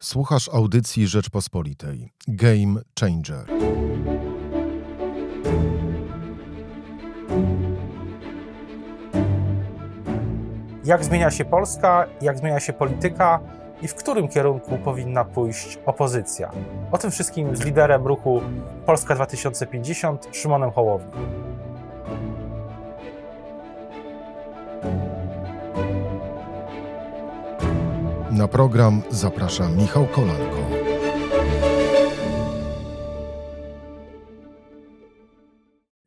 Słuchasz audycji Rzeczpospolitej. Game Changer. Jak zmienia się Polska, jak zmienia się polityka i w którym kierunku powinna pójść opozycja? O tym wszystkim z liderem ruchu Polska 2050, Szymonem Hołownią. Na program zaprasza Michał Kolanko.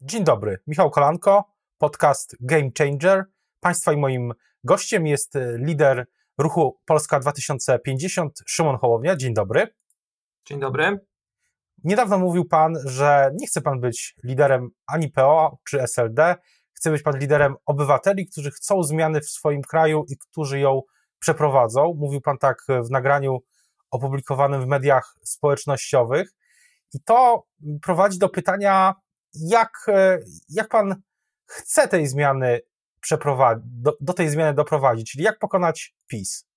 Dzień dobry, Michał Kolanko, podcast Game Changer. Państwa i moim gościem jest lider ruchu Polska 2050, Szymon Hołownia. Dzień dobry. Dzień dobry. Niedawno mówił Pan, że nie chce Pan być liderem ani PO czy SLD, chce być Pan liderem obywateli, którzy chcą zmiany w swoim kraju i którzy ją przeprowadzą. Mówił Pan tak w nagraniu opublikowanym w mediach społecznościowych. I to prowadzi do pytania, jak, jak Pan chce tej zmiany przeprowadzić, do, do tej zmiany doprowadzić, czyli jak pokonać PiS?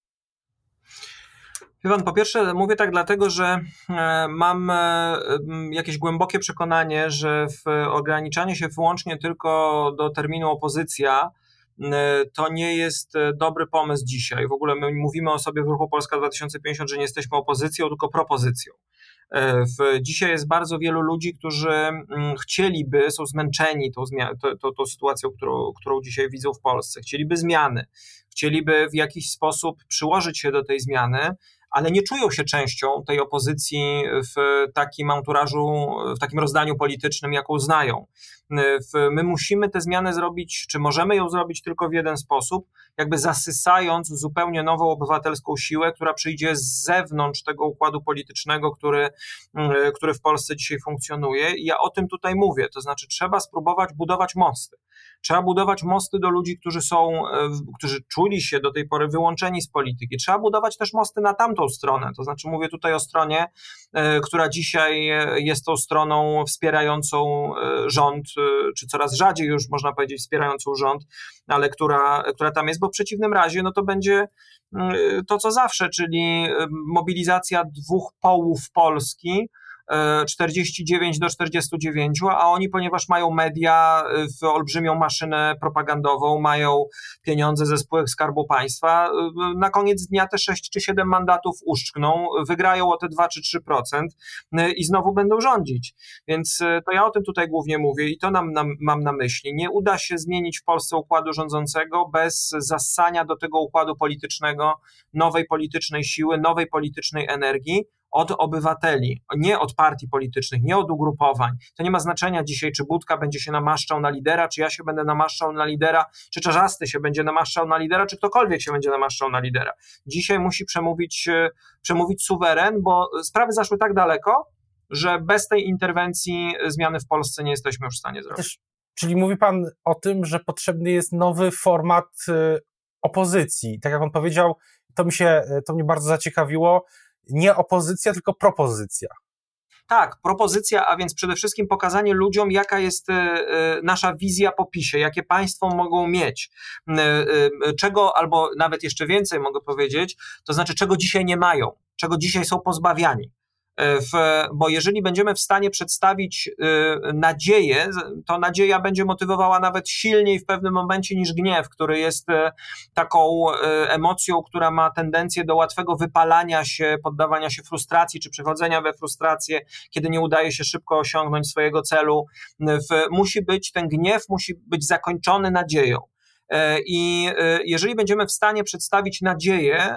Wie pan, po pierwsze mówię tak dlatego, że mam jakieś głębokie przekonanie, że w ograniczanie się wyłącznie tylko do terminu opozycja to nie jest dobry pomysł dzisiaj. W ogóle my mówimy o sobie w Ruchu Polska 2050, że nie jesteśmy opozycją, tylko propozycją. W, dzisiaj jest bardzo wielu ludzi, którzy chcieliby, są zmęczeni tą, tą, tą, tą sytuacją, którą, którą dzisiaj widzą w Polsce. Chcieliby zmiany, chcieliby w jakiś sposób przyłożyć się do tej zmiany, ale nie czują się częścią tej opozycji w takim anturażu, w takim rozdaniu politycznym, jaką znają. My musimy tę zmianę zrobić, czy możemy ją zrobić tylko w jeden sposób, jakby zasysając zupełnie nową obywatelską siłę, która przyjdzie z zewnątrz tego układu politycznego, który, który w Polsce dzisiaj funkcjonuje. I ja o tym tutaj mówię, to znaczy trzeba spróbować budować mosty. Trzeba budować mosty do ludzi, którzy są, którzy czuli się do tej pory wyłączeni z polityki. Trzeba budować też mosty na tamtą stronę. To znaczy mówię tutaj o stronie, która dzisiaj jest tą stroną wspierającą rząd, czy coraz rzadziej już można powiedzieć wspierającą rząd, ale która, która tam jest, bo w przeciwnym razie no to będzie to co zawsze, czyli mobilizacja dwóch połów Polski, 49 do 49, a oni, ponieważ mają media, w olbrzymią maszynę propagandową, mają pieniądze ze spółek Skarbu Państwa, na koniec dnia te 6 czy 7 mandatów uszczkną, wygrają o te 2 czy 3% i znowu będą rządzić. Więc to ja o tym tutaj głównie mówię i to nam, nam, mam na myśli. Nie uda się zmienić w Polsce układu rządzącego bez zassania do tego układu politycznego nowej politycznej siły, nowej politycznej energii, od obywateli, nie od partii politycznych, nie od ugrupowań. To nie ma znaczenia dzisiaj, czy Budka będzie się namaszczał na lidera, czy ja się będę namaszczał na lidera, czy Czarzasty się będzie namaszczał na lidera, czy ktokolwiek się będzie namaszczał na lidera. Dzisiaj musi przemówić, przemówić suweren, bo sprawy zaszły tak daleko, że bez tej interwencji zmiany w Polsce nie jesteśmy już w stanie zrobić. Czyli mówi pan o tym, że potrzebny jest nowy format opozycji. Tak jak on powiedział, to mi się, to mnie bardzo zaciekawiło, nie opozycja, tylko propozycja. Tak, propozycja, a więc przede wszystkim pokazanie ludziom, jaka jest nasza wizja po PiSie, jakie państwo mogą mieć, czego, albo nawet jeszcze więcej mogę powiedzieć, to znaczy czego dzisiaj nie mają, czego dzisiaj są pozbawiani. W, bo jeżeli będziemy w stanie przedstawić y, nadzieję, to nadzieja będzie motywowała nawet silniej w pewnym momencie niż gniew, który jest y, taką y, emocją, która ma tendencję do łatwego wypalania się, poddawania się frustracji czy przechodzenia we frustrację, kiedy nie udaje się szybko osiągnąć swojego celu. W, musi być ten gniew, musi być zakończony nadzieją. I jeżeli będziemy w stanie przedstawić nadzieję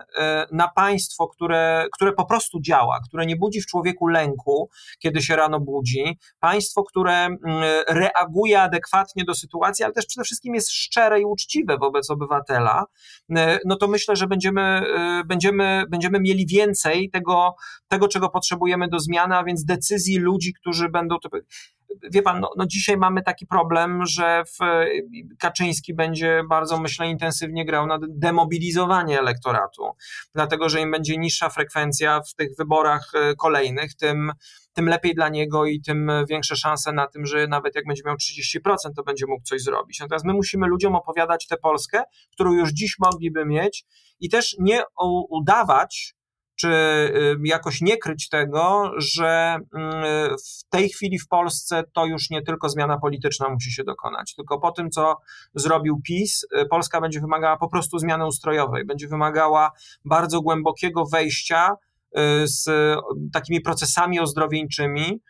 na państwo, które, które po prostu działa, które nie budzi w człowieku lęku, kiedy się rano budzi, państwo, które reaguje adekwatnie do sytuacji, ale też przede wszystkim jest szczere i uczciwe wobec obywatela, no to myślę, że będziemy, będziemy, będziemy mieli więcej tego, tego, czego potrzebujemy do zmiany, a więc decyzji ludzi, którzy będą wie pan, no, no, dzisiaj mamy taki problem, że w, Kaczyński będzie bardzo, myślę, intensywnie grał na demobilizowanie elektoratu, dlatego że im będzie niższa frekwencja w tych wyborach kolejnych, tym tym lepiej dla niego i tym większe szanse na tym, że nawet jak będzie miał 30%, to będzie mógł coś zrobić. Natomiast my musimy ludziom opowiadać tę Polskę, którą już dziś mogliby mieć i też nie udawać, czy jakoś nie kryć tego, że w tej chwili w Polsce to już nie tylko zmiana polityczna musi się dokonać, tylko po tym, co zrobił PiS, Polska będzie wymagała po prostu zmiany ustrojowej, będzie wymagała bardzo głębokiego wejścia z takimi procesami ozdrowieńczymi,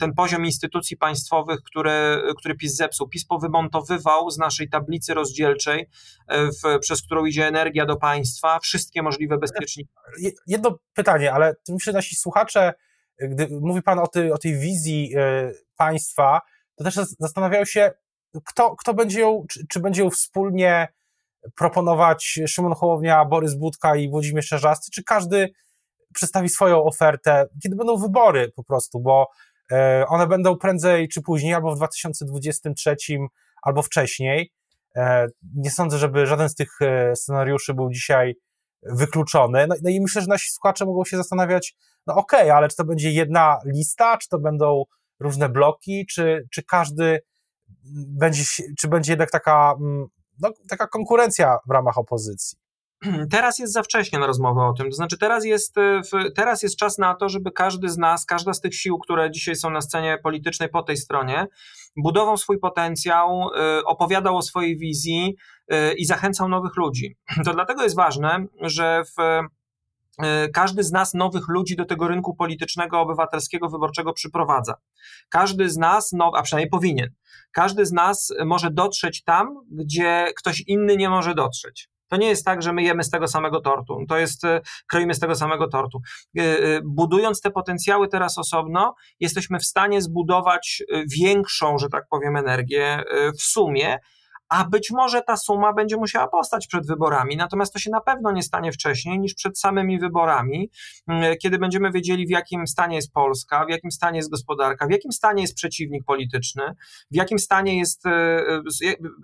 ten poziom instytucji państwowych, które, który PiS zepsuł. PiS powymontowywał z naszej tablicy rozdzielczej, e, w, przez którą idzie energia do państwa, wszystkie możliwe bezpieczniki. Jedno pytanie, ale myślę, że nasi słuchacze, gdy mówi Pan o tej, o tej wizji e, państwa, to też zastanawiają się, kto, kto będzie ją, czy, czy będzie ją wspólnie proponować Szymon Hołownia, Borys Budka i Włodzimierz Czerzasty, czy każdy przedstawi swoją ofertę, kiedy będą wybory po prostu, bo e, one będą prędzej czy później, albo w 2023, albo wcześniej. E, nie sądzę, żeby żaden z tych e, scenariuszy był dzisiaj wykluczony. No, no i myślę, że nasi słuchacze mogą się zastanawiać, no okej, okay, ale czy to będzie jedna lista, czy to będą różne bloki, czy, czy każdy będzie, czy będzie jednak taka, mm, no, taka konkurencja w ramach opozycji. Teraz jest za wcześnie na rozmowę o tym. To znaczy, teraz jest, e, teraz jest czas na to, żeby każdy z nas, każda z tych sił, które dzisiaj są na scenie politycznej po tej stronie, budował swój potencjał, e, opowiadał o swojej wizji e, i zachęcał nowych ludzi. To dlatego jest ważne, że w każdy z nas nowych ludzi do tego rynku politycznego, obywatelskiego, wyborczego przyprowadza. Każdy z nas, no, a przynajmniej powinien, każdy z nas może dotrzeć tam, gdzie ktoś inny nie może dotrzeć. To nie jest tak, że my jemy z tego samego tortu. To jest, e, kroimy z tego samego tortu. E, e, budując te potencjały teraz osobno, jesteśmy w stanie zbudować większą, że tak powiem, energię w sumie, a być może ta suma będzie musiała powstać przed wyborami, natomiast to się na pewno nie stanie wcześniej niż przed samymi wyborami, mm, kiedy będziemy wiedzieli, w jakim stanie jest Polska, w jakim stanie jest gospodarka, w jakim stanie jest przeciwnik polityczny, w jakim stanie jest, e,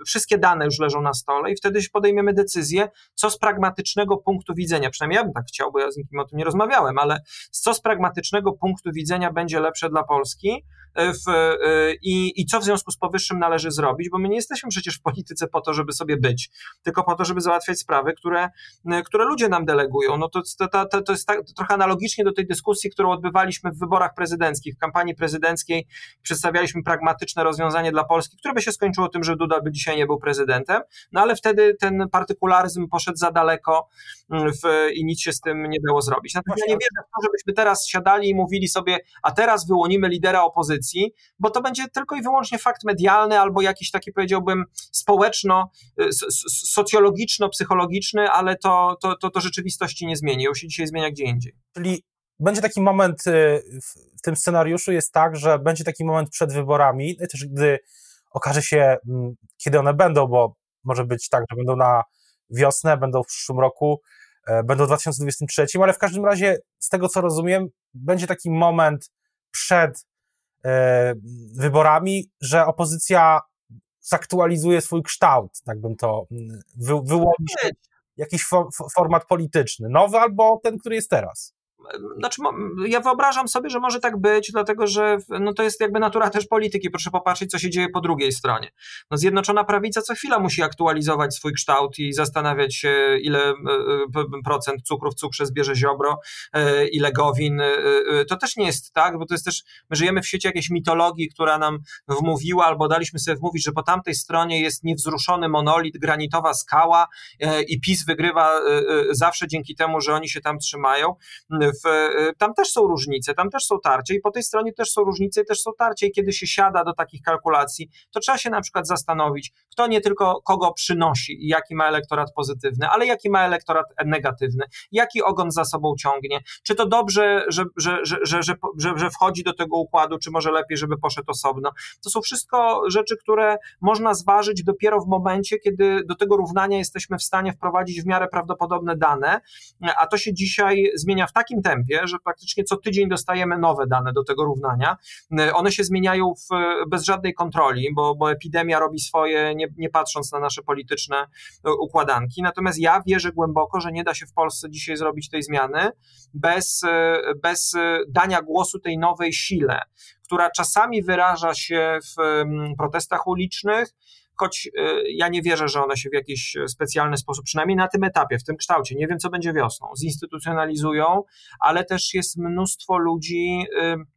wszystkie dane już leżą na stole i wtedy podejmiemy decyzję, co z pragmatycznego punktu widzenia, przynajmniej ja bym tak chciał, bo ja z nikim o tym nie rozmawiałem, ale co z pragmatycznego punktu widzenia będzie lepsze dla Polski, E, w, e, i, i co w związku z powyższym należy zrobić, bo my nie jesteśmy przecież w polityce po to, żeby sobie być, tylko po to, żeby załatwiać sprawy, które, e, które ludzie nam delegują. No to, to, to, to jest tak, trochę analogicznie do tej dyskusji, którą odbywaliśmy w wyborach prezydenckich, w kampanii prezydenckiej. Przedstawialiśmy pragmatyczne rozwiązanie dla Polski, które by się skończyło tym, że Duda by dzisiaj nie był prezydentem, no ale wtedy ten partykularyzm poszedł za daleko mm, w, i nic się z tym nie dało zrobić. Natomiast ja nie wierzę w to, żebyśmy teraz siadali i mówili sobie, a teraz wyłonimy lidera opozycji, bo to będzie tylko i wyłącznie fakt medialny albo jakiś taki, powiedziałbym, społeczno, y, socjologiczno-psychologiczny, ale to, to, to, to rzeczywistości nie zmieni. Ją się dzisiaj zmienia gdzie indziej. Czyli będzie taki moment y, w tym scenariuszu jest tak, że będzie taki moment przed wyborami, no też gdy okaże się, mm, kiedy one będą, bo może być tak, że będą na wiosnę, będą w przyszłym roku, e, będą w 2023, ale w każdym razie, z tego co rozumiem, będzie taki moment przed E, wyborami, że opozycja zaktualizuje swój kształt, tak bym to mm, wy, wyłoni jakiś format polityczny, nowy albo ten, który jest teraz znaczy, ja wyobrażam sobie, że może tak być, dlatego że no, to jest jakby natura też polityki. Proszę popatrzeć, co się dzieje po drugiej stronie. No, Zjednoczona Prawica co chwila musi aktualizować swój kształt i zastanawiać się, ile e, e, procent cukru w cukrze zbierze Ziobro, e, ile Gowin. To też nie jest tak, bo to jest też, my żyjemy w świecie jakiejś mitologii, która nam wmówiła, albo daliśmy sobie wmówić, że po tamtej stronie jest niewzruszony monolit, granitowa skała i PiS wygrywa zawsze dzięki temu, że oni się tam trzymają w, y, tam też są różnice, tam też są tarcie i po tej stronie też są różnice i też są tarcie i kiedy się siada do takich kalkulacji, to trzeba się na przykład zastanowić, kto nie tylko kogo przynosi i jaki ma elektorat pozytywny, ale jaki ma elektorat negatywny, jaki ogon za sobą ciągnie, czy to dobrze, że, że, że, że, że, że wchodzi do tego układu, czy może lepiej, żeby poszedł osobno. To są wszystko rzeczy, które można zważyć dopiero w momencie, kiedy do tego równania jesteśmy w stanie wprowadzić w miarę prawdopodobne dane, a to się dzisiaj zmienia w takim tempie, że praktycznie co tydzień dostajemy nowe dane do tego równania. E, one się zmieniają w, bez żadnej kontroli, bo, bo epidemia robi swoje, nie, nie patrząc na nasze polityczne e, układanki. Natomiast ja wierzę głęboko, że nie da się w Polsce dzisiaj zrobić tej zmiany bez, e, bez dania głosu tej nowej sile, która czasami wyraża się w protestach ulicznych, choć ja nie wierzę, że one się w jakiś specjalny sposób, przynajmniej na tym etapie, w tym kształcie, nie wiem co będzie wiosną, zinstytucjonalizują, ale też jest mnóstwo ludzi,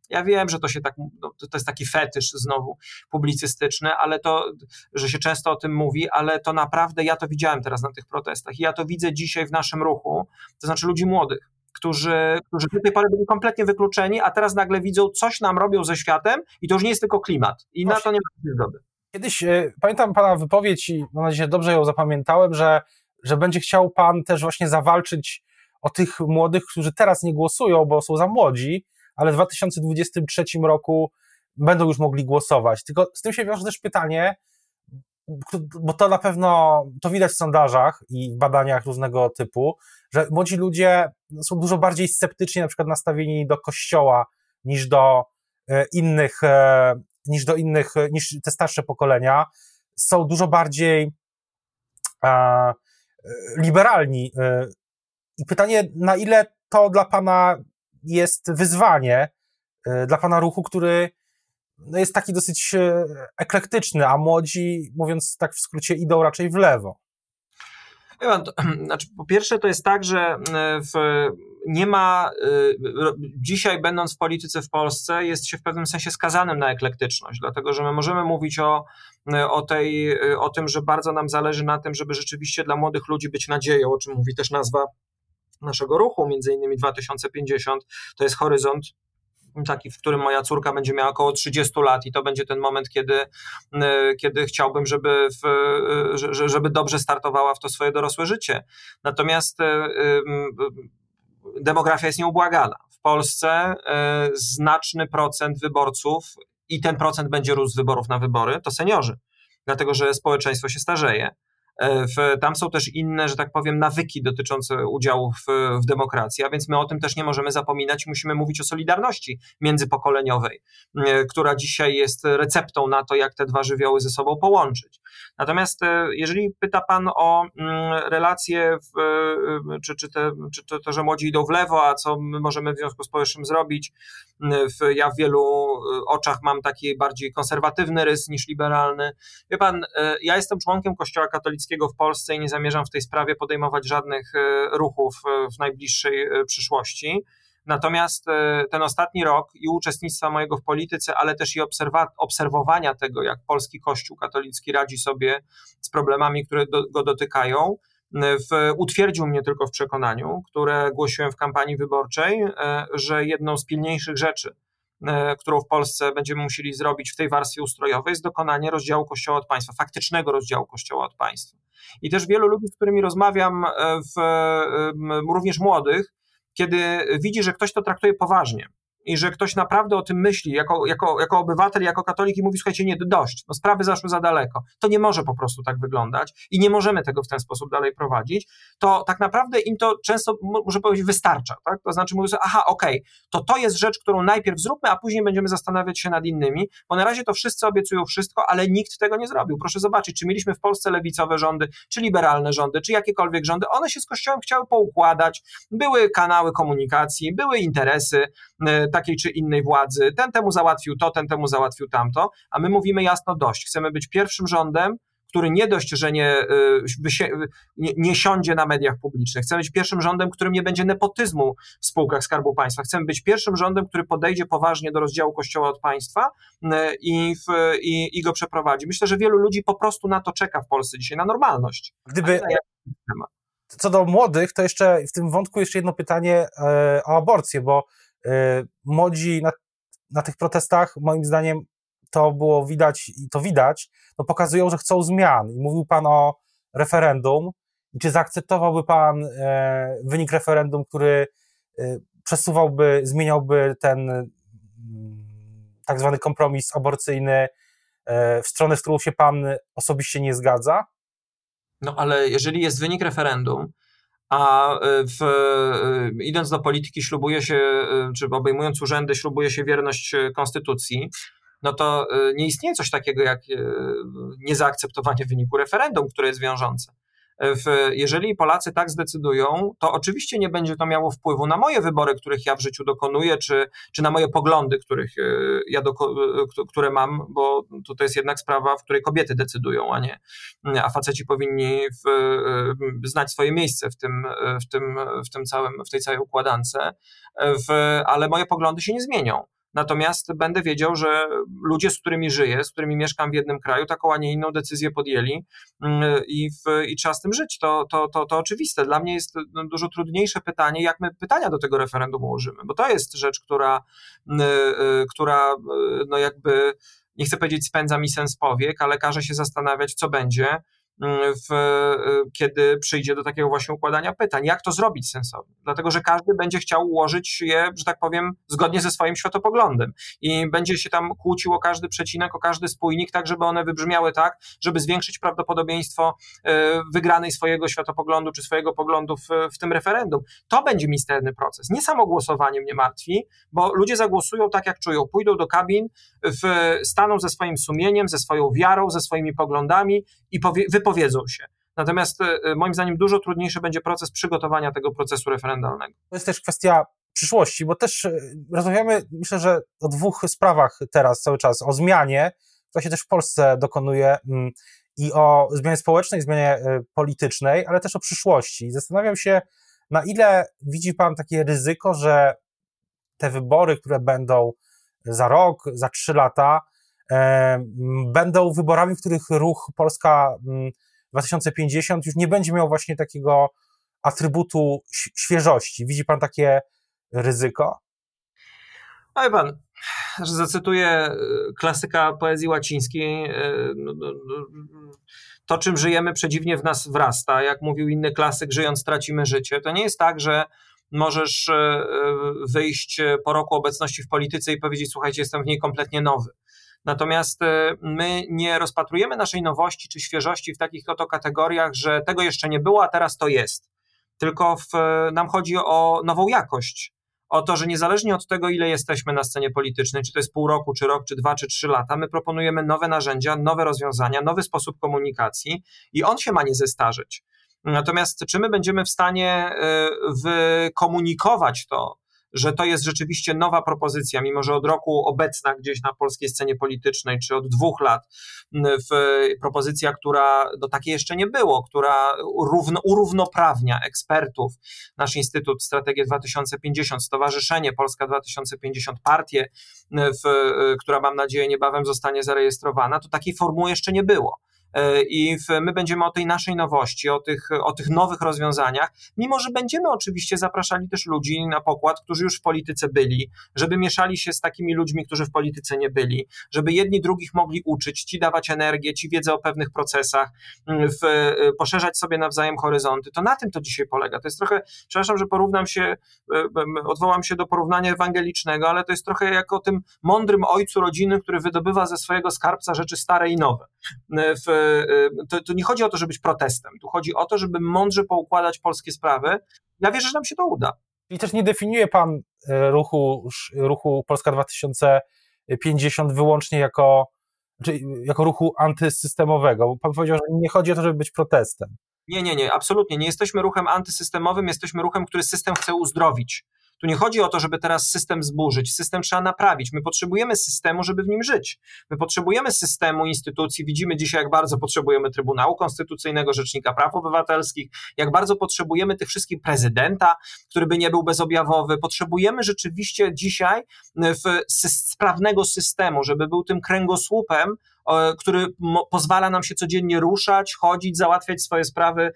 ja wiem, że to się tak, no, to jest taki fetysz znowu publicystyczny, ale to, że się często o tym mówi, ale to naprawdę ja to widziałem teraz na tych protestach i ja to widzę dzisiaj w naszym ruchu, to znaczy ludzi młodych, którzy, którzy do tej pory byli kompletnie wykluczeni, a teraz nagle widzą, coś nam robią ze światem i to już nie jest tylko klimat. I Właśnie. na to nie ma zgody. Kiedyś e, pamiętam pana wypowiedź i mam nadzieję, że dobrze ją zapamiętałem, że, że będzie chciał pan też właśnie zawalczyć o tych młodych, którzy teraz nie głosują, bo są za młodzi, ale w 2023 roku będą już mogli głosować. Tylko z tym się wiąże też pytanie, bo to na pewno, to widać w sondażach i w badaniach różnego typu, że młodzi ludzie są dużo bardziej sceptycznie na przykład nastawieni do kościoła niż do e, innych, e, niż do innych, niż te starsze pokolenia. Są dużo bardziej e, liberalni. I pytanie, na ile to dla Pana jest wyzwanie dla Pana ruchu, który no jest taki dosyć e, eklektyczny, a młodzi, mówiąc tak w skrócie, idą raczej w lewo. Znaczy, po pierwsze, to jest tak, że e, w, nie ma, e, dzisiaj będąc w polityce w Polsce, jest się w pewnym sensie skazanym na eklektyczność, dlatego że my możemy mówić o, o, tej, o tym, że bardzo nam zależy na tym, żeby rzeczywiście dla młodych ludzi być nadzieją, o czym mówi też nazwa naszego ruchu, między innymi 2050, to jest horyzont taki, w którym moja córka będzie miała około 30 lat i to będzie ten moment, kiedy, kiedy chciałbym, żeby, w, żeby dobrze startowała w to swoje dorosłe życie. Natomiast e, demografia jest nieubłagana. W Polsce e, znaczny procent wyborców i ten procent będzie rósł z wyborów na wybory, to seniorzy, dlatego że społeczeństwo się starzeje. E, w, tam są też inne, że tak powiem, nawyki dotyczące udziału w, w demokracji, a więc my o tym też nie możemy zapominać. Musimy mówić o solidarności międzypokoleniowej, e, która dzisiaj jest receptą na to, jak te dwa żywioły ze sobą połączyć. Natomiast e, jeżeli pyta Pan o relacje, w, czy, czy, te, czy to, to, że młodzi idą w lewo, a co my możemy w związku społecznym zrobić, w, ja w wielu oczach mam taki bardziej konserwatywny rys niż liberalny. Wie Pan, ja jestem członkiem Kościoła katolickiego, w Polsce i nie zamierzam w tej sprawie podejmować żadnych e, ruchów w najbliższej przyszłości. Natomiast ten ostatni rok i uczestnictwa mojego w polityce, ale też i obserwa- obserwowania tego, jak polski Kościół katolicki radzi sobie z problemami, które do, go dotykają, w, utwierdził mnie tylko w przekonaniu, które głosiłem w kampanii wyborczej, że jedną z pilniejszych rzeczy, E, którą w Polsce będziemy musieli zrobić w tej warstwie ustrojowej, jest dokonanie rozdziału Kościoła od państwa, faktycznego rozdziału Kościoła od państwa. I też wielu ludzi, z którymi rozmawiam, e, w, również młodych, kiedy widzi, że ktoś to traktuje poważnie, i że ktoś naprawdę o tym myśli jako, jako, jako obywatel, jako katolik i mówi, słuchajcie, nie, dość, no sprawy zaszły za daleko. To nie może po prostu tak wyglądać i nie możemy tego w ten sposób dalej prowadzić, to tak naprawdę im to często, muszę powiedzieć, wystarcza, tak? To znaczy mówią sobie, aha, okej, okay, to to jest rzecz, którą najpierw zróbmy, a później będziemy zastanawiać się nad innymi, bo na razie to wszyscy obiecują wszystko, ale nikt tego nie zrobił. Proszę zobaczyć, czy mieliśmy w Polsce lewicowe rządy, czy liberalne rządy, czy jakiekolwiek rządy, one się z Kościołem chciały poukładać, były kanały komunikacji, były interesy, e, takiej czy innej władzy. Ten temu załatwił to, ten temu załatwił tamto, a my mówimy jasno dość. Chcemy być pierwszym rządem, który nie dość, że nie, y, nie, nie siądzie na mediach publicznych. Chcemy być pierwszym rządem, którym nie będzie nepotyzmu w spółkach Skarbu Państwa. Chcemy być pierwszym rządem, który podejdzie poważnie do rozdziału Kościoła od państwa y, i, w, i, i go przeprowadzi. Myślę, że wielu ludzi po prostu na to czeka w Polsce dzisiaj, na normalność. Gdyby, co do młodych, to jeszcze w tym wątku jeszcze jedno pytanie e, o aborcję, bo młodzi na, na tych protestach, moim zdaniem, to było widać i to widać, no pokazują, że chcą zmian. I mówił Pan o referendum. I czy zaakceptowałby Pan e, wynik referendum, który e, przesuwałby, zmieniałby ten mm, tak zwany kompromis aborcyjny w stronę, z którą się Pan osobiście nie zgadza? No ale jeżeli jest wynik referendum, a e, w, e, idąc do polityki ślubuje się, e, czy obejmując urzędy, ślubuje się wierność konstytucji, no to nie istnieje coś takiego jak niezaakceptowanie wyniku referendum, które jest wiążące. W, jeżeli Polacy tak zdecydują, to oczywiście nie będzie to miało wpływu na moje wybory, których ja w życiu dokonuję, czy, czy na moje poglądy, których e, ja doko, e, które mam, bo to jest jednak sprawa, w której kobiety decydują, a nie, a faceci powinni w, e, znać swoje miejsce w tym, w tym, w tym całym, w tej całej układance, w, ale moje poglądy się nie zmienią. Natomiast będę wiedział, że ludzie, z którymi żyję, z którymi mieszkam w jednym kraju, taką, a nie inną decyzję podjęli mm, i, w, i trzeba z tym żyć. To, to, to, to oczywiste. Dla mnie jest no, dużo trudniejsze pytanie, jak my pytania do tego referendum ułożymy, bo to jest rzecz, która, mm, y, która y, no jakby, nie chcę powiedzieć spędza mi sens powiek, ale każe się zastanawiać, co będzie w, y, kiedy przyjdzie do takiego właśnie układania pytań. Jak to zrobić sensownie? Dlatego, że każdy będzie chciał ułożyć je, że tak powiem, zgodnie ze swoim światopoglądem i będzie się tam kłócił o każdy przecinek, o każdy spójnik, tak żeby one wybrzmiały tak, żeby zwiększyć prawdopodobieństwo y, wygranej swojego światopoglądu czy swojego poglądu w, w tym referendum. To będzie misterny proces. Nie samo głosowanie mnie martwi, bo ludzie zagłosują tak, jak czują. Pójdą do kabin, w, staną ze swoim sumieniem, ze swoją wiarą, ze swoimi poglądami i powie, wypowiedzą się. Natomiast e, moim zdaniem dużo trudniejszy będzie proces przygotowania tego procesu referendalnego. To jest też kwestia przyszłości, bo też e, rozmawiamy, myślę, że o dwóch sprawach teraz cały czas. O zmianie, która się też w Polsce dokonuje mm, i o zmianie społecznej, zmianie e, politycznej, ale też o przyszłości. Zastanawiam się, na ile widzi Pan takie ryzyko, że te wybory, które będą za rok, za trzy lata, będą wyborami, w których ruch Polska 2050 już nie będzie miał właśnie takiego atrybutu świeżości. Widzi pan takie ryzyko? Oj pan, że zacytuję e, klasyka poezji łacińskiej, e, no, no, no, to czym żyjemy przedziwnie w nas wrasta. Jak mówił inny klasyk, żyjąc tracimy życie. To nie jest tak, że możesz e, wyjść po roku obecności w polityce i powiedzieć, słuchajcie, jestem w niej kompletnie nowy. Natomiast e, my nie rozpatrujemy naszej nowości czy świeżości w takich oto kategoriach, że tego jeszcze nie było, a teraz to jest. Tylko w, nam chodzi o nową jakość. O to, że niezależnie od tego, ile jesteśmy na scenie politycznej, czy to jest pół roku, czy rok, czy dwa, czy trzy lata, my proponujemy nowe narzędzia, nowe rozwiązania, nowy sposób komunikacji i on się ma nie zestarzeć. Natomiast czy my będziemy w stanie e, wykomunikować to, że to jest rzeczywiście nowa propozycja, mimo że od roku obecna gdzieś na polskiej scenie politycznej, czy od dwóch lat, w propozycja, która do takiej jeszcze nie było, która równo, urównoprawnia ekspertów, nasz Instytut Strategię 2050, Stowarzyszenie Polska 2050, partię, w, która mam nadzieję niebawem zostanie zarejestrowana, to takiej formuły jeszcze nie było. E, i my będziemy o tej naszej nowości, o tych, o tych nowych rozwiązaniach, mimo że będziemy oczywiście zapraszali też ludzi na pokład, którzy już w polityce byli, żeby mieszali się z takimi ludźmi, którzy w polityce nie byli, żeby jedni drugich mogli uczyć, ci dawać energię, ci wiedzę o pewnych procesach, mm, w, e, poszerzać sobie nawzajem horyzonty. To na tym to dzisiaj polega. To jest trochę, przepraszam, że porównam się, e, odwołam się do porównania ewangelicznego, ale to jest trochę jak o tym mądrym ojcu rodziny, który wydobywa ze swojego skarbca rzeczy stare i nowe. W, Y, to, to nie chodzi o to, żeby być protestem. Tu chodzi o to, żeby mądrze poukładać polskie sprawy. Ja wierzę, że nam się to uda. I też nie definiuje pan y, ruchu, ruchu Polska 2050 wyłącznie jako, jako ruchu antysystemowego. Pan powiedział, że nie chodzi o to, żeby być protestem. Nie, nie, nie, absolutnie. Nie jesteśmy ruchem antysystemowym, jesteśmy ruchem, który system chce uzdrowić. Tu nie chodzi o to, żeby teraz system zburzyć. System trzeba naprawić. My potrzebujemy systemu, żeby w nim żyć. My potrzebujemy systemu, instytucji. Widzimy dzisiaj, jak bardzo potrzebujemy Trybunału Konstytucyjnego, Rzecznika Praw Obywatelskich, jak bardzo potrzebujemy tych wszystkich prezydenta, który by nie był bezobjawowy. Potrzebujemy rzeczywiście dzisiaj w sprawnego systemu, żeby był tym kręgosłupem, który pozwala nam się codziennie ruszać, chodzić, załatwiać swoje sprawy,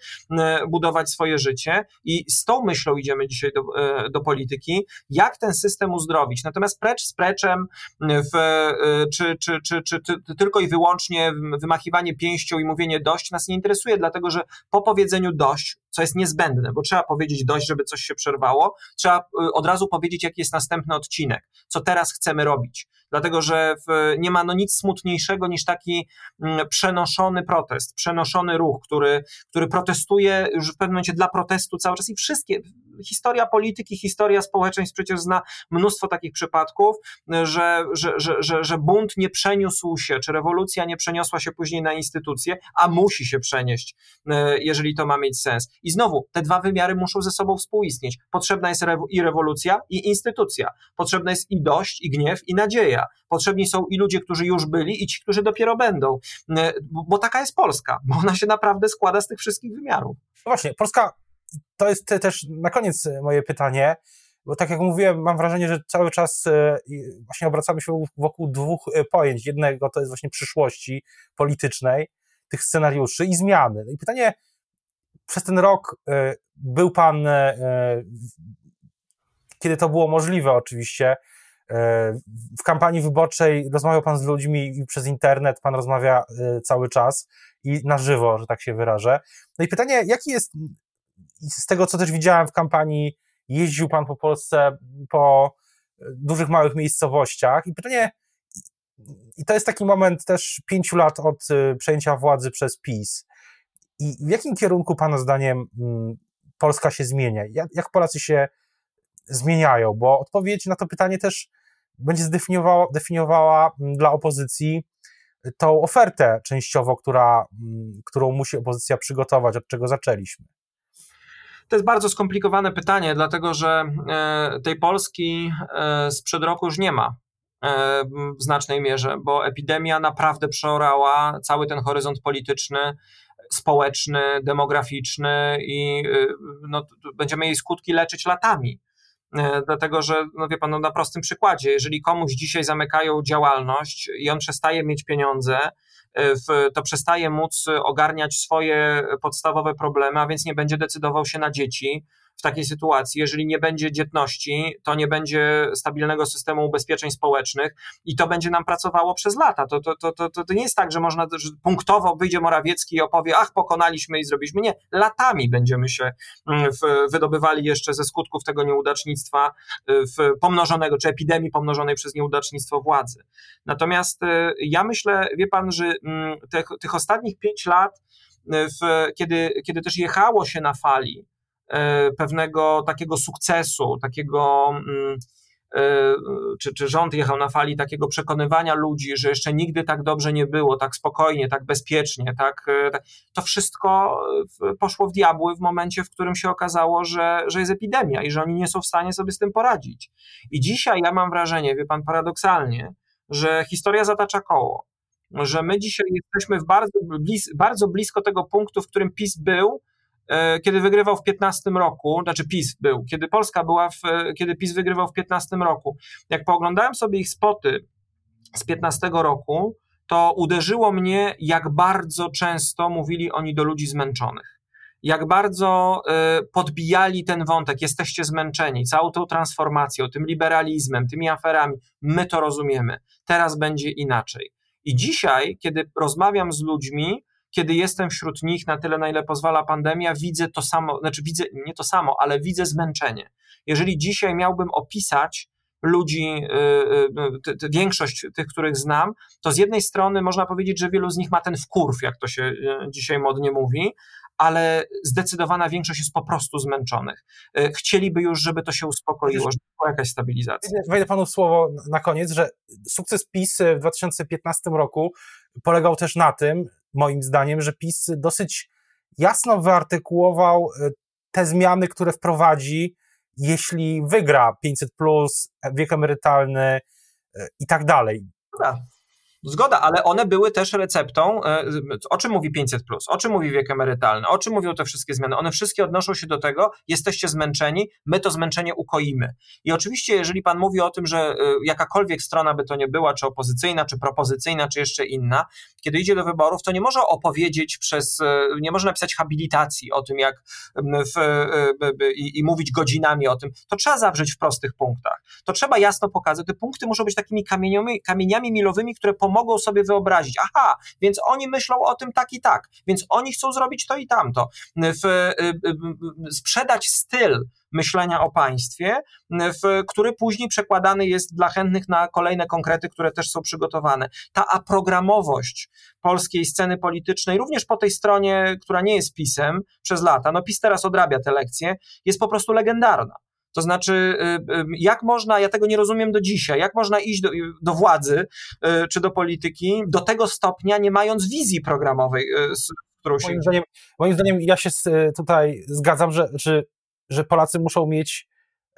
budować swoje życie. I z tą myślą idziemy dzisiaj do, e, do polityki, jak ten system uzdrowić. Natomiast precz z preczem, w, e, czy, czy, czy, czy, tylko i wyłącznie wymachiwanie pięścią i mówienie dość nas nie interesuje, dlatego że po powiedzeniu dość, co jest niezbędne, bo trzeba powiedzieć dość, żeby coś się przerwało, trzeba e, od razu powiedzieć, jaki jest następny odcinek, co teraz chcemy robić dlatego że w, nie ma no nic smutniejszego niż taki mm, przenoszony protest, przenoszony ruch, który, który protestuje już w pewnym momencie dla protestu cały czas i wszystkie, historia polityki, historia społeczeństw przecież zna mnóstwo takich przypadków, że, że, że, że, bunt nie przeniósł się, czy rewolucja nie przeniosła się później na instytucje, a musi się przenieść, jeżeli to ma mieć sens. I znowu, te dwa wymiary muszą ze sobą współistnieć. Potrzebna jest i rewolucja, i instytucja. Potrzebna jest i dość, i gniew, i nadzieja. Potrzebni są i ludzie, którzy już byli, i ci, którzy dopiero będą. Bo, bo taka jest Polska, bo ona się naprawdę składa z tych wszystkich wymiarów. No właśnie, Polska to jest też na koniec moje pytanie, bo tak jak mówiłem, mam wrażenie, że cały czas e, właśnie obracamy się wokół dwóch e, pojęć. Jednego to jest właśnie przyszłości politycznej, tych scenariuszy i zmiany. No I pytanie, przez ten rok e, był Pan, kiedy to było możliwe oczywiście, w kampanii wyborczej rozmawiał Pan z ludźmi i przez internet Pan rozmawia cały czas i na żywo, że tak się wyrażę. No i pytanie, jaki jest, z tego co też widziałem w kampanii, jeździł Pan po Polsce, po dużych, małych miejscowościach i pytanie, i to jest taki moment też pięciu lat od y, przejęcia władzy przez PiS. I w jakim kierunku Pana zdaniem mm, Polska się zmienia? Jak, Polacy się zmieniają? Bo odpowiedź na to pytanie też będzie zdefiniowała definiowała mm, dla opozycji tą ofertę częściowo, która, mm, którą musi opozycja przygotować, od czego zaczęliśmy. To jest bardzo skomplikowane pytanie, dlatego że e, tej Polski e, sprzed roku już nie ma e, w znacznej mierze, bo epidemia naprawdę przeorała cały ten horyzont polityczny, społeczny, demograficzny i no, będziemy jej skutki leczyć latami. Dlatego, że, no wie pan, no na prostym przykładzie, jeżeli komuś dzisiaj zamykają działalność i on przestaje mieć pieniądze, to przestaje móc ogarniać swoje podstawowe problemy, a więc nie będzie decydował się na dzieci, takiej sytuacji. Jeżeli nie będzie dzietności, to nie będzie stabilnego systemu ubezpieczeń społecznych i to będzie nam pracowało przez lata. To, to, to, to, to nie jest tak, że można że punktowo wyjdzie Morawiecki i opowie, ach, pokonaliśmy i zrobiliśmy. Nie, latami będziemy się mm, w, wydobywali jeszcze ze skutków tego nieudacznictwa y, w pomnożonego, czy epidemii pomnożonej przez nieudacznictwo władzy. Natomiast y, ja myślę, wie pan, że mm, tych, tych ostatnich pięć lat, y, w, kiedy, kiedy też jechało się na fali pewnego takiego sukcesu, takiego. Mm, e, czy, czy rząd jechał na fali takiego przekonywania ludzi, że jeszcze nigdy tak dobrze nie było, tak spokojnie, tak bezpiecznie, tak, e, tak to wszystko poszło w diabły w momencie, w którym się okazało, że, że jest epidemia i że oni nie są w stanie sobie z tym poradzić. I dzisiaj ja mam wrażenie, wie pan, paradoksalnie, że historia zatacza koło, że my dzisiaj jesteśmy w bardzo, bardzo blisko tego punktu, w którym PiS był, E, kiedy wygrywał w 15 roku, znaczy PiS był, kiedy Polska była, w, e, kiedy PiS wygrywał w 15 roku. Jak pooglądałem sobie ich spoty z 15 roku, to uderzyło mnie, jak bardzo często mówili oni do ludzi zmęczonych. Jak bardzo y, podbijali ten wątek, jesteście zmęczeni całą tą transformacją, tym liberalizmem, tymi aferami. My to rozumiemy. Teraz będzie inaczej. I dzisiaj, kiedy rozmawiam z ludźmi, kiedy jestem wśród nich na tyle, na ile pozwala pandemia, widzę to samo, znaczy widzę nie to samo, ale widzę zmęczenie. Jeżeli dzisiaj miałbym opisać ludzi, y, y, y, większość tych, których znam, to z jednej strony można powiedzieć, że wielu z nich ma ten wkurw, jak to się dzisiaj modnie mówi, ale zdecydowana większość jest po prostu zmęczonych. Chcieliby już, żeby to się uspokoiło, żeby była jakaś stabilizacja. Wejdę panu słowo na koniec, że sukces PiS w 2015 roku polegał też na tym, moim zdaniem, że PiS dosyć jasno wyartykułował e, te zmiany, które wprowadzi, jeśli wygra 500, wiek emerytalny e, i tak dalej. Zgoda, ale one były też receptą, e, o czym mówi 500, o czym mówi wiek emerytalny, o czym mówią te wszystkie zmiany. One wszystkie odnoszą się do tego, jesteście zmęczeni, my to zmęczenie ukoimy. I oczywiście, jeżeli pan mówi o tym, że e, jakakolwiek strona by to nie była, czy opozycyjna, czy propozycyjna, czy jeszcze inna, kiedy idzie do wyborów, to nie może opowiedzieć przez, e, nie może napisać habilitacji o tym, jak w, i, i mówić godzinami o tym. To trzeba zawrzeć w prostych punktach. To trzeba jasno pokazać. Te punkty muszą być takimi kamieniami, kamieniami milowymi, które pomagają mogą sobie wyobrazić. Aha, więc oni myślą o tym tak i tak, więc oni chcą zrobić to i tamto. W, y, y, y, sprzedać styl myślenia o państwie, w, który później przekładany jest dla chętnych na kolejne konkrety, które też są przygotowane. Ta aprogramowość polskiej sceny politycznej, również po tej stronie, która nie jest PiSem przez lata, no PiS teraz odrabia te lekcje, jest po prostu legendarna. To znaczy, y, y, jak można, ja tego nie rozumiem do dzisiaj, jak można iść do, do, władzy y, czy do polityki do tego stopnia, nie mając wizji programowej, z którą się. Moim zdaniem, moim zdaniem ja się tutaj zgadzam, że, że, że Polacy muszą mieć,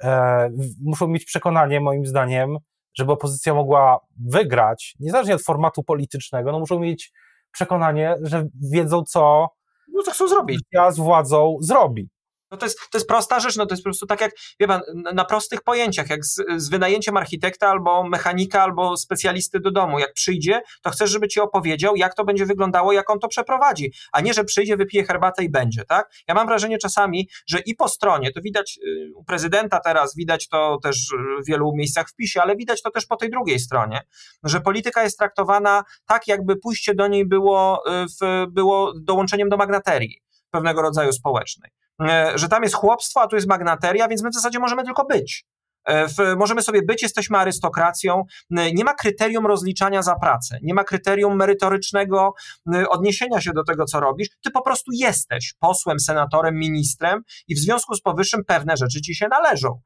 e, muszą mieć przekonanie, moim zdaniem, żeby opozycja mogła wygrać, niezależnie od formatu politycznego, no muszą mieć przekonanie, że wiedzą, co, no, co chcą zrobić. z władzą zrobi. No to jest, to jest prosta rzecz, no to jest po prostu tak jak, wie pan, na prostych pojęciach, jak z, z, wynajęciem architekta albo mechanika albo specjalisty do domu. Jak przyjdzie, to chcesz, żeby ci opowiedział, jak to będzie wyglądało, jak on to przeprowadzi, a nie, że przyjdzie, wypije herbatę i będzie, tak? Ja mam wrażenie czasami, że i po stronie, to widać y, u prezydenta teraz, widać to też w wielu miejscach w PiSie, ale widać to też po tej drugiej stronie, że polityka jest traktowana tak, jakby pójście do niej było, y, w, było dołączeniem do magnaterii pewnego rodzaju społecznej. E, że tam jest chłopstwo, a tu jest magnateria, więc my w zasadzie możemy tylko być. E, w, możemy sobie być, jesteśmy arystokracją. E, nie ma kryterium rozliczania za pracę, nie ma kryterium merytorycznego odniesienia się do tego, co robisz. Ty po prostu jesteś posłem, senatorem, ministrem i w związku z powyższym pewne rzeczy ci się należą.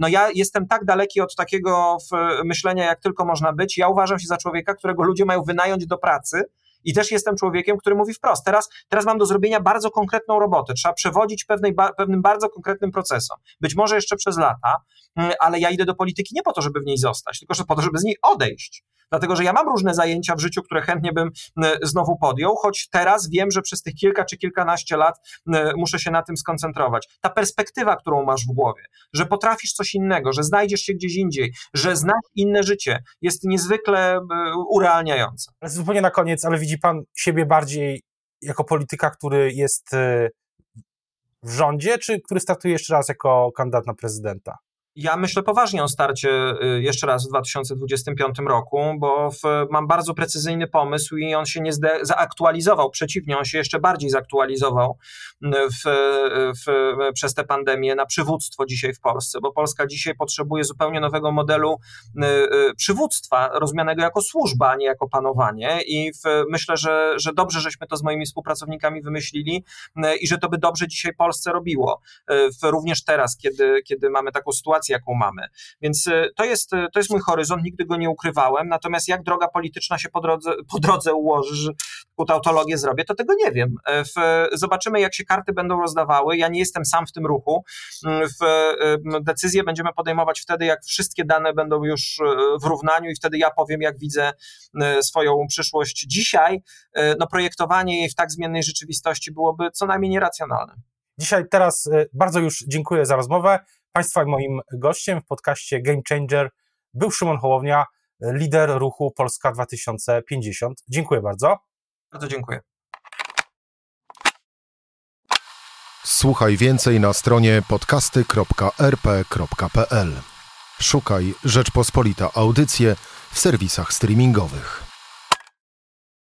No ja jestem tak daleki od takiego myślenia, jak tylko można być. Ja uważam się za człowieka, którego ludzie mają wynająć do pracy, i też jestem człowiekiem, który mówi wprost, teraz, teraz mam do zrobienia bardzo konkretną robotę, trzeba przewodzić pewnej, pewnym bardzo konkretnym procesom, być może jeszcze przez lata, mm, ale ja idę do polityki nie po to, żeby w niej zostać, tylko po to, żeby z niej odejść dlatego że ja mam różne zajęcia w życiu, które chętnie bym znowu podjął, choć teraz wiem, że przez tych kilka czy kilkanaście lat muszę się na tym skoncentrować. Ta perspektywa, którą masz w głowie, że potrafisz coś innego, że znajdziesz się gdzieś indziej, że znasz inne życie, jest niezwykle urealniająca. Zupełnie na koniec, ale widzi pan siebie bardziej jako polityka, który jest y, w rządzie, czy który startuje jeszcze raz jako kandydat na prezydenta? Ja myślę poważnie o starcie y, jeszcze raz w 2025 roku, bo w, mam bardzo precyzyjny pomysł i on się nie zaaktualizował. Przeciwnie, on się jeszcze bardziej zaktualizował y, w, w, przez tę pandemię na przywództwo dzisiaj w Polsce, bo Polska dzisiaj potrzebuje zupełnie nowego modelu y, przywództwa, rozumianego jako służba, a nie jako panowanie. I myślę, że, że dobrze, żeśmy to z moimi współpracownikami wymyślili i że to by dobrze dzisiaj Polsce robiło. Również teraz, kiedy, kiedy mamy taką sytuację, sytuacji, jaką mamy. Więc y, to jest, y, to jest mój horyzont, nigdy go nie ukrywałem, natomiast jak droga polityczna się po drodze, po drodze ułoży, że tautologię zrobię, to tego nie wiem. E, w, zobaczymy, jak się karty będą rozdawały. Ja nie jestem sam w tym ruchu. Mm, w, decyzje będziemy podejmować wtedy, jak wszystkie dane będą już w równaniu i wtedy ja powiem, jak widzę swoją przyszłość. Dzisiaj no, projektowanie jej w tak zmiennej rzeczywistości byłoby co najmniej nieracjonalne. Dzisiaj, teraz bardzo już dziękuję za rozmowę. Państwa moim gościem w podcaście Game Changer był Szymon Hołownia, lider ruchu Polska 2050. Dziękuję bardzo. Bardzo dziękuję. Słuchaj więcej na stronie podcasty.rp.pl. Szukaj Rzeczpospolita Audycje w serwisach streamingowych.